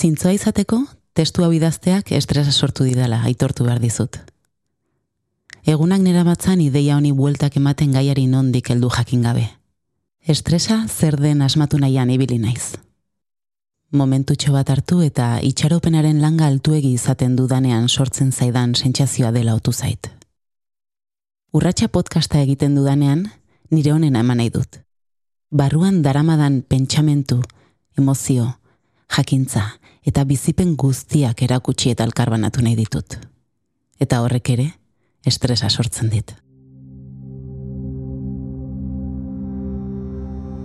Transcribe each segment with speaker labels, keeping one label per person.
Speaker 1: Zintzoa izateko, testu hau idazteak estresa sortu didala, aitortu behar dizut. Egunak nera batzan ideia honi bueltak ematen gaiari nondik heldu jakin gabe. Estresa zer den asmatu nahian ibili naiz. Momentutxo bat hartu eta itxaropenaren langa altuegi izaten dudanean sortzen zaidan sentsazioa dela otu zait. Urratxa podcasta egiten dudanean, nire honena eman nahi dut. Barruan daramadan pentsamentu, emozio, jakintza eta bizipen guztiak erakutsi eta alkarbanatu nahi ditut. Eta horrek ere, estresa sortzen dit.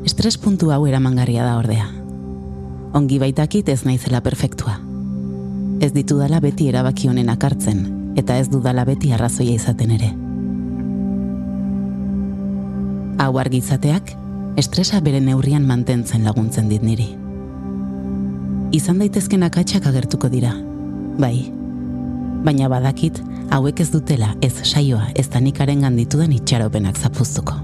Speaker 1: Estres puntu hau eramangarria da ordea. Ongi baitakit ez naizela perfektua. Ez ditu dala beti erabaki honen akartzen, eta ez dudala beti arrazoia izaten ere. Hau argizateak, estresa bere neurrian mantentzen laguntzen dit niri. Izan daitezken akatsak agertuko dira, bai. Baina badakit, hauek ez dutela ez saioa ez da nikaren ganditudan itxaropenak zapuztuko.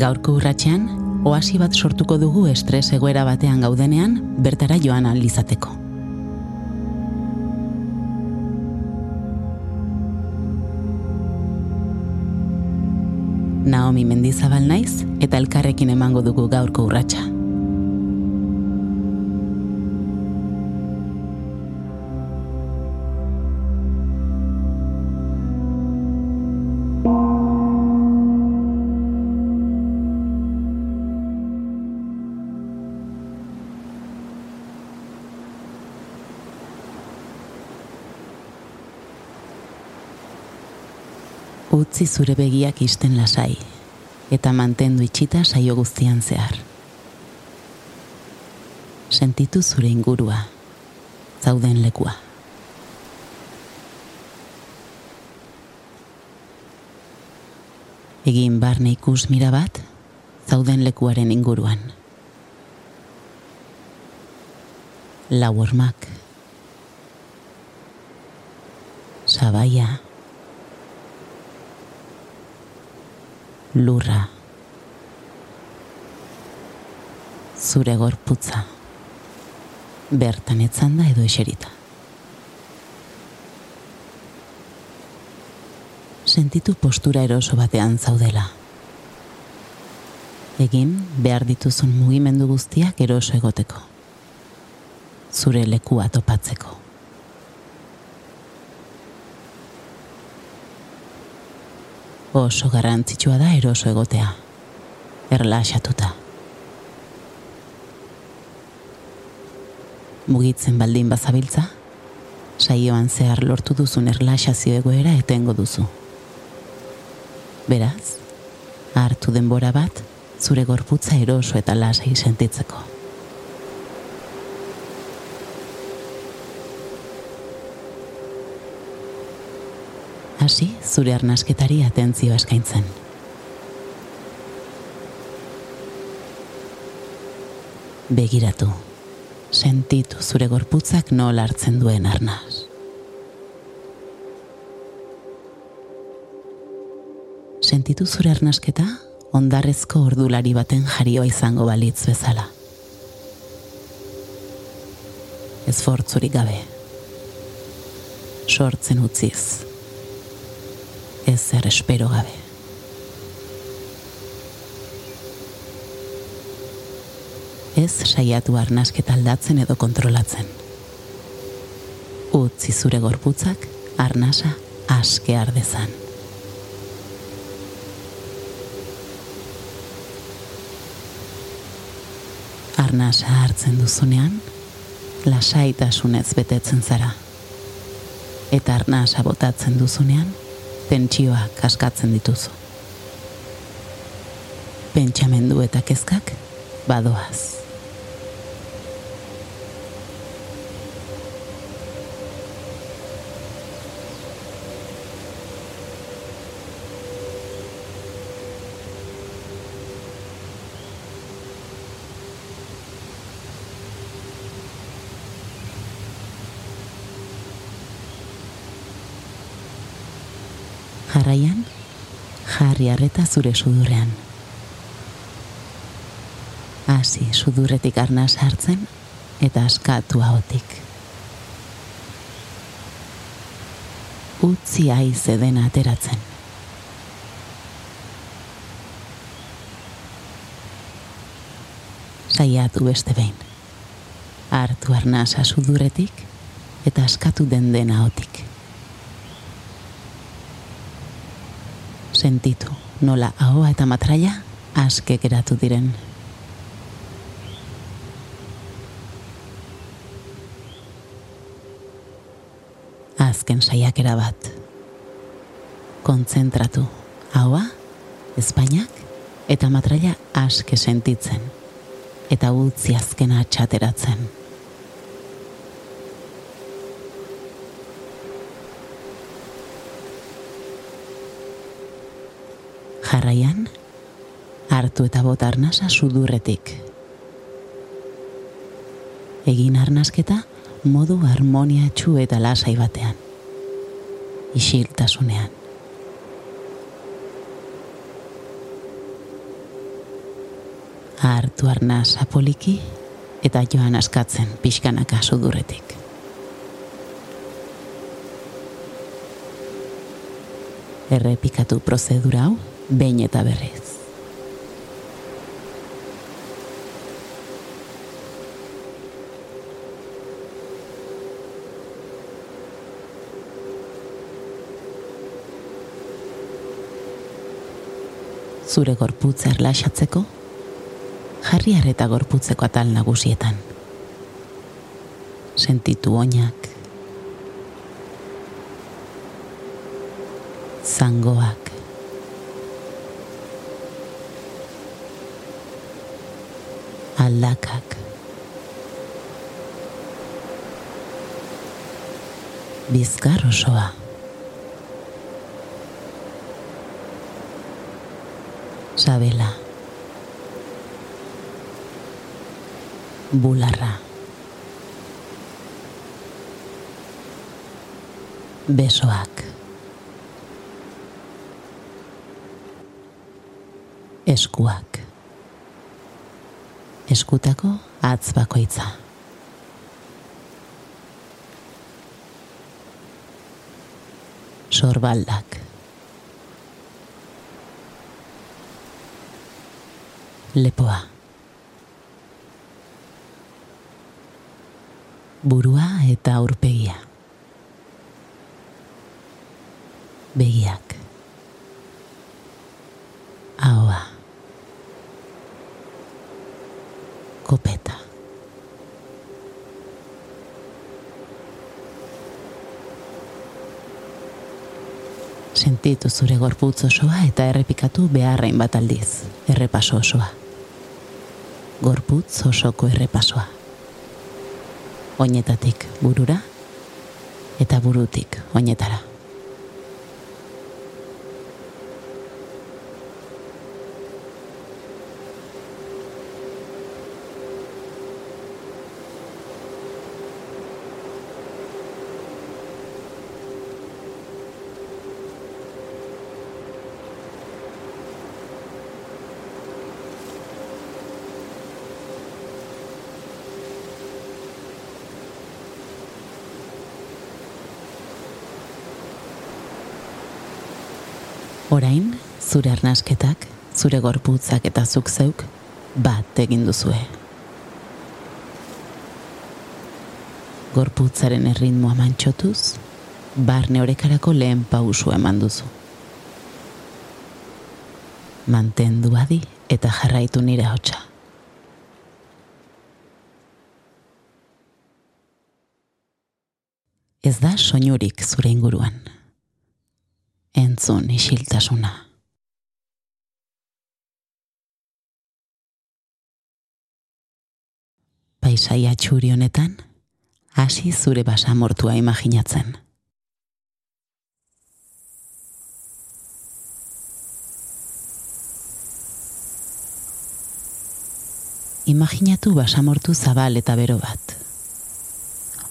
Speaker 1: Gaurko urratxean, oasi bat sortuko dugu estres egoera batean gaudenean bertara joan alizateko. Naomi Mendizabal naiz eta elkarrekin emango dugu gaurko urratsa. Utzi zure begiak isten lasai, eta mantendu itxita saio guztian zehar. Sentitu zure ingurua, zauden lekua. Egin barne ikus mira bat, zauden lekuaren inguruan. Lau ormak. Sabaia. Lurra. Zure gorputza. Bertan etzan da edo eserita. Sentitu postura eroso batean zaudela. Egin behar dituzun mugimendu guztiak eroso egoteko. Zure lekua topatzeko. Oso garrantzitsua da eroso egotea, erlaxatuta. Mugitzen baldin bazabiltza, saioan zehar lortu duzun erlaxazio egoera etengo duzu. Beraz, hartu denbora bat, zure gorputza eroso eta lasai sentitzeko. Hasi zure arnasketari atentzio eskaintzen. Begiratu, sentitu zure gorputzak nola hartzen duen arnaz. Sentitu zure arnasketa ondarrezko ordulari baten jarioa izango balitz bezala. Ezfortzurik gabe. Sortzen utziz ezer espero gabe. Ez saiatu arnasket aldatzen edo kontrolatzen. Utzi zure gorputzak arnasa aske ardezan. Arnasa hartzen duzunean, lasaitasunez betetzen zara. Eta arnasa botatzen duzunean, tentsioa kaskatzen dituzu. Pentsamendu eta kezkak badoaz. Jarraian, jarri arreta zure sudurrean. hasi sudurretik arna sartzen eta askatu ahotik. Utzi aiz edena ateratzen. Saiatu beste behin. Artu arnasa sudurretik eta askatu den dena ahotik. Sentitu nola ahoa eta matraia aske geratu diren. Azken saiakera bat. Kontzentratu ahoa, Espainiak eta matraia aske sentitzen eta utzi azkena txateratzen. Jarraian, hartu eta bot arnasa sudurretik. Egin arnasketa modu harmonia txu eta lasai batean. Isiltasunean. Hartu arnasa poliki eta joan askatzen pixkanaka sudurretik. Errepikatu prozedura hau behin eta berriz. Zure gorputza erlaxatzeko, jarri eta gorputzeko atal nagusietan. Sentitu oinak, zangoak, aldakak. Bizkar osoa. Sabela. Bularra. Besoak. Eskuak eskutako atz bakoitza. Sorbaldak. Lepoa. Burua eta aurpegia. Begiak. Ahoa. Sentitu zure gorputz osoa eta errepikatu beharrain bat aldiz, errepaso osoa. Gorputz osoko errepasoa. Oinetatik burura eta burutik oinetara. Orain, zure arnasketak, zure gorputzak eta zuk zeuk, bat egin duzue. Gorputzaren erritmoa mantxotuz, barne horekarako lehen pausu eman duzu. Mantendu adi eta jarraitu nire hotxa. Ez da soinurik zure inguruan entzun isiltasuna. Paisaia txuri honetan, hasi zure basamortua imaginatzen. Imaginatu basamortu zabal eta bero bat.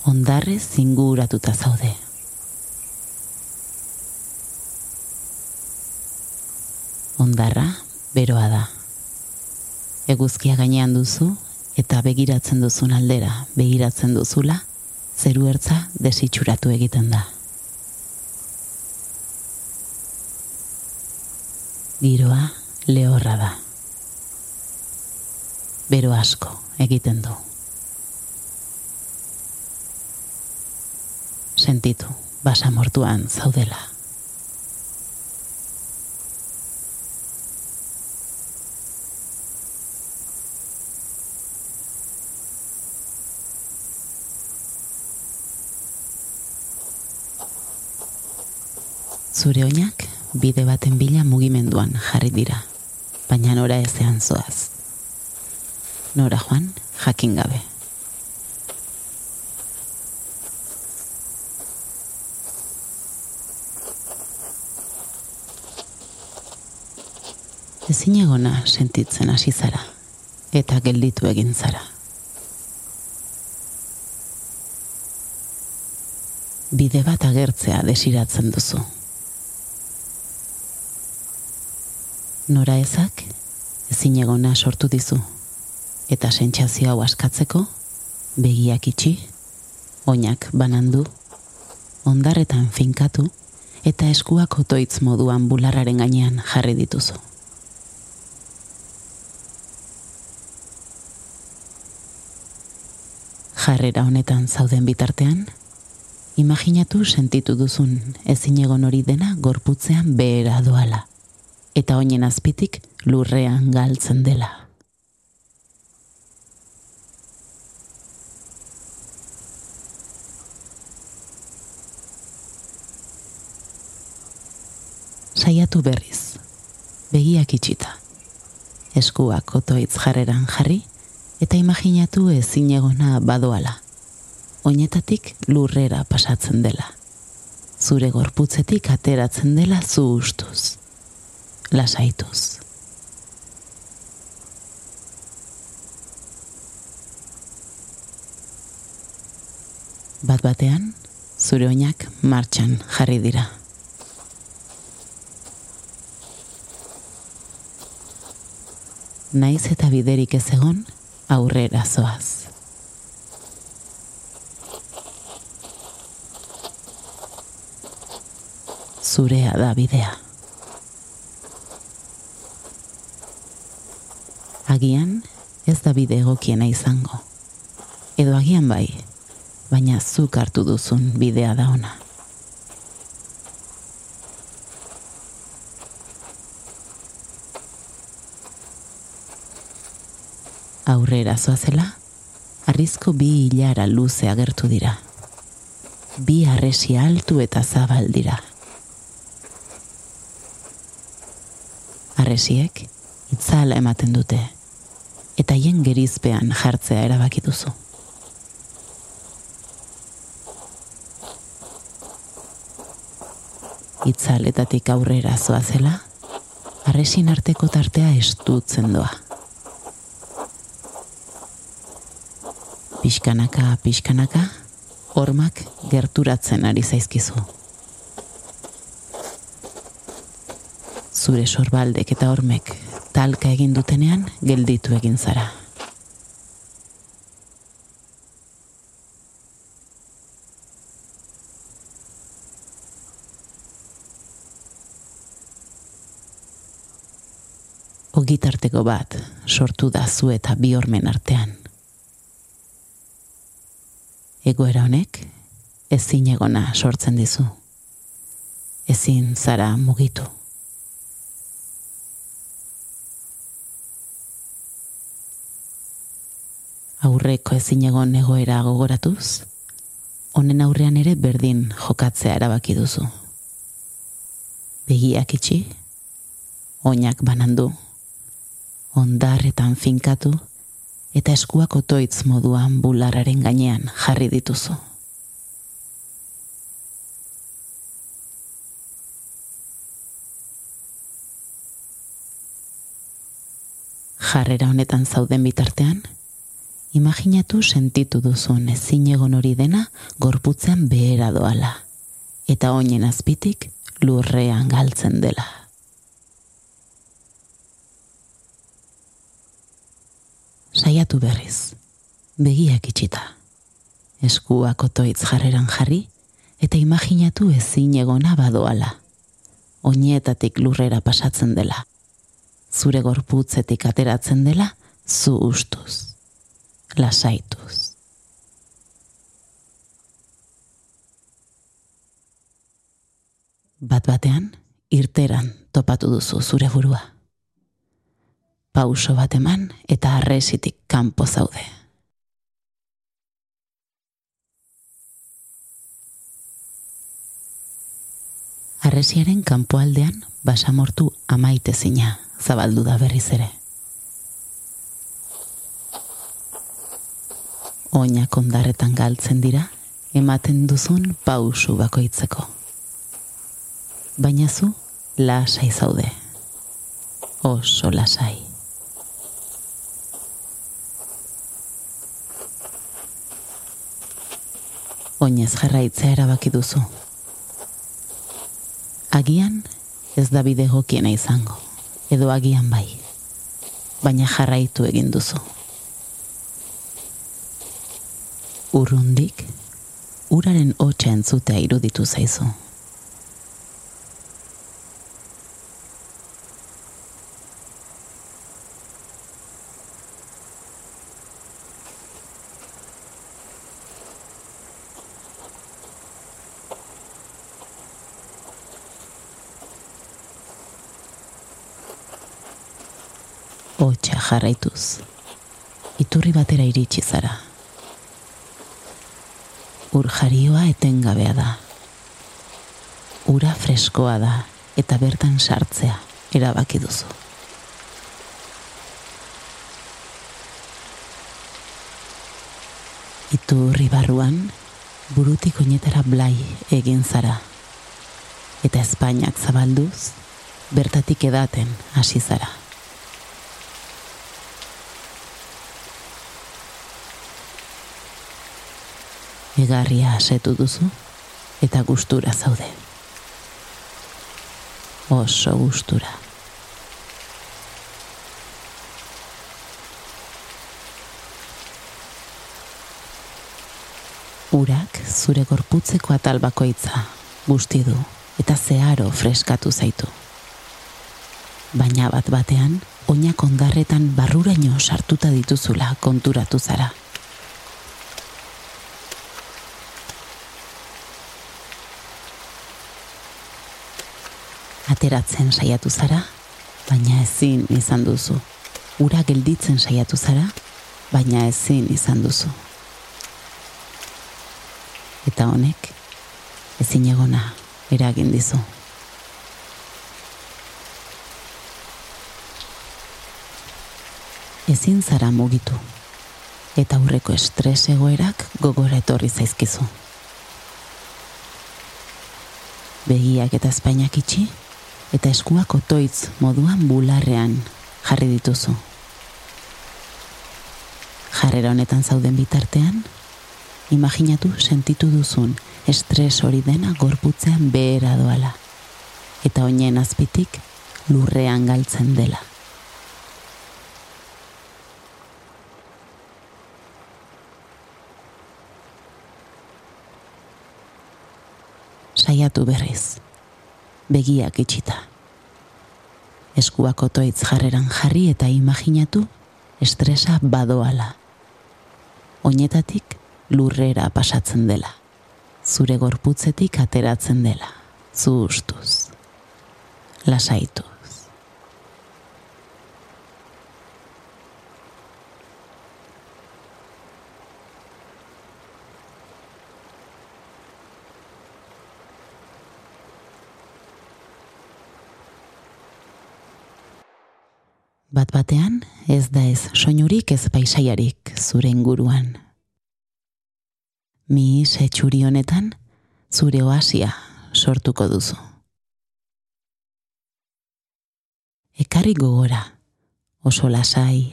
Speaker 1: Ondarrez zinguratuta zaude. Ondarra beroa da. Eguzkia gainean duzu eta begiratzen duzun aldera, begiratzen duzula, zeru ertza desitxuratu egiten da. Giroa lehorra da. Bero asko egiten du. Sentitu, basa mortuan zaudela. Zure oinak bide baten bila mugimenduan jarri dira, baina nora ezean zoaz. Nora joan, jakin gabe. Ezin egona sentitzen hasi zara, eta gelditu egin zara. Bide bat agertzea desiratzen duzu. Nora ezak? Ezin egona sortu dizu. Eta sentsazio hau askatzeko begiak itxi oinak banandu ondarretan finkatu eta eskuak otoitz moduan bularraren gainean jarri dituzu. Jarrera honetan zauden bitartean imaginatu sentitu duzun ezin egon hori dena gorputzean behera doala eta oinen azpitik lurrean galtzen dela. Saiatu berriz, begiak itxita, eskuak otoitz jarreran jarri, eta imaginatu ezin egona badoala, oinetatik lurrera pasatzen dela, zure gorputzetik ateratzen dela zu ustuz lasaituz. Bat batean, zure oinak martxan jarri dira. Naiz eta biderik ez egon, aurrera zoaz. Zurea da bidea. Agian ez da bide egokiena izango. Edo agian bai, baina zuk hartu duzun bidea da ona. Aurrera zoazela, arrizko bi hilara luze agertu dira. Bi arresi altu eta zabal dira. Arresiek itzala ematen dute eta hien gerizpean jartzea erabaki duzu. Itzaletatik aurrera zoa zela, arresin arteko tartea estutzen doa. Piskanaka, piskanaka, hormak gerturatzen ari zaizkizu. Zure sorbaldek eta hormek talka egin dutenean gelditu egin zara. Ogitarteko bat sortu da zu eta bi hormen artean. Egoera honek ezin egona sortzen dizu. Ezin zara mugitu. Aurreko ezin egon egoera gogoratuz, honen aurrean ere berdin jokatzea erabaki duzu. Begiak itxi, oinak banandu, ondarretan finkatu, eta eskuak otoitz moduan bulararen gainean jarri dituzu. Jarrera honetan zauden bitartean, Imaginatu sentitu duzun ezin egon hori dena gorputzean behera doala, eta oinen azpitik lurrean galtzen dela. Saiatu berriz, begiak itxita. Eskuak otoitz jarreran jarri, eta imaginatu ezin egona badoala. Oinetatik lurrera pasatzen dela. Zure gorputzetik ateratzen dela, zu ustuz. Lasaituz. Bat batean, irteran topatu duzu zure burua. Pauso bat eman eta arresitik kanpo zaude. Arresiaren kanpoaldean basamortu amaite zina zabaldu da berriz ere. Oinak ondarretan galtzen dira, ematen duzun pausu bakoitzeko. Baina zu, lasai zaude. Oso lasai. Oinez jarraitzea erabaki duzu. Agian ez da bide gokiena izango, edo agian bai, baina jarraitu egin duzu. Urrundik, uraren hotxa entzutea iruditu zaizu. Hotxa jarraituz, iturri batera iritsi zara. Ur jarioa etengabea da. Ura freskoa da eta bertan sartzea erabaki duzu. Iturri barruan, burutik oinetara blai egin zara. Eta Espainiak zabalduz, bertatik edaten hasi zara. Egarria asetu duzu eta gustura zaude. Oso gustura. Urak zure gorputzeko atal bakoitza guzti du eta zeharo freskatu zaitu. Baina bat batean, oinak ondarretan barruraino sartuta dituzula konturatu zara. Ateratzen saiatu zara, baina ezin izan duzu. Ura gelditzen saiatu zara, baina ezin izan duzu. Eta honek, ezin egona eragin dizu. Ezin zara mugitu, eta aurreko estres egoerak gogora etorri zaizkizu. Begiak eta espainak itxi, eta eskuak otoitz moduan bularrean jarri dituzu. Jarrera honetan zauden bitartean, imaginatu sentitu duzun estres hori dena gorputzean behera doala, eta oinen azpitik lurrean galtzen dela. Saiatu berriz begiak itxita. Eskuak otoitz jarreran jarri eta imaginatu estresa badoala. Oinetatik lurrera pasatzen dela. Zure gorputzetik ateratzen dela. Zu ustuz. Lasaitu. Bat batean, ez da ez soinurik ez paisaiarik zure inguruan. Mi setxuri honetan, zure oasia sortuko duzu. Ekarri gogora, oso lasai,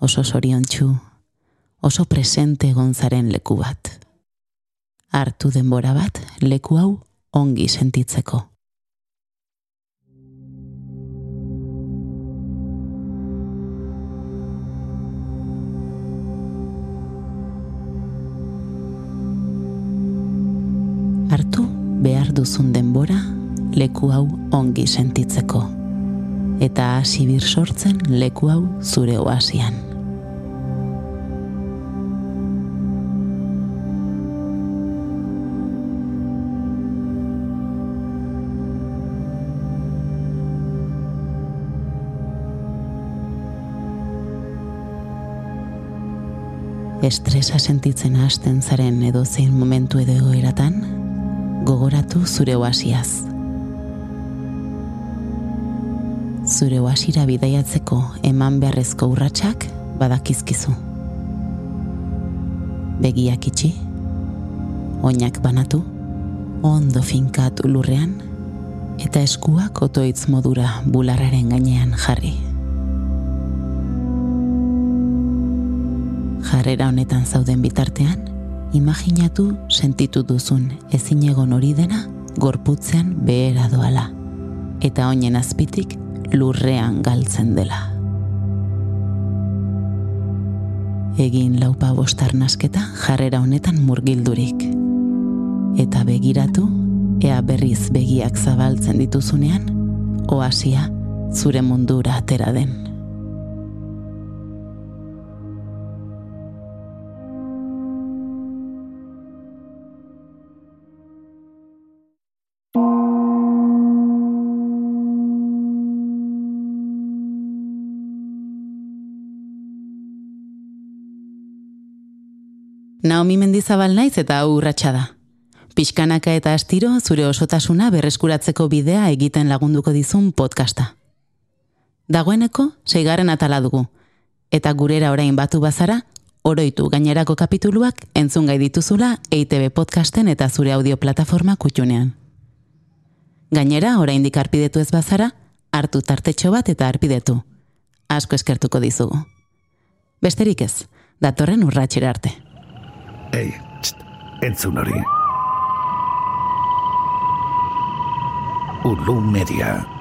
Speaker 1: oso soriontsu, oso presente gonzaren leku bat. Artu denbora bat, leku hau ongi sentitzeko. Duzun denbora leku hau ongi sentitzeko. Eta hasi bir sortzen leku hau zure oasian. estresa sentitzen hasten zaren edo zein momentu edo eratan, gogoratu zure oasiaz. Zure oasira bidaiatzeko eman beharrezko urratsak badakizkizu. Begiak itxi, oinak banatu, ondo finkatu lurrean, eta eskuak otoitz modura bularraren gainean jarri. jarrera honetan zauden bitartean, imaginatu sentitu duzun ezin egon hori dena gorputzean behera doala, eta oinen azpitik lurrean galtzen dela. Egin laupa bostar jarrera honetan murgildurik. Eta begiratu, ea berriz begiak zabaltzen dituzunean, oasia zure mundura atera den. Naomi Mendizabal naiz eta urratsa da. Piskanaka eta astiro zure osotasuna berreskuratzeko bidea egiten lagunduko dizun podcasta. Dagoeneko, seigarren atala dugu. Eta gurera orain batu bazara, oroitu gainerako kapituluak entzun gai dituzula EITB podcasten eta zure audio plataforma kutxunean. Gainera, oraindik arpidetu ez bazara, hartu tartetxo bat eta arpidetu. Asko eskertuko dizugu. Besterik ez, datorren urratxera arte.
Speaker 2: Ei, txt, entzun hori. Ulu media.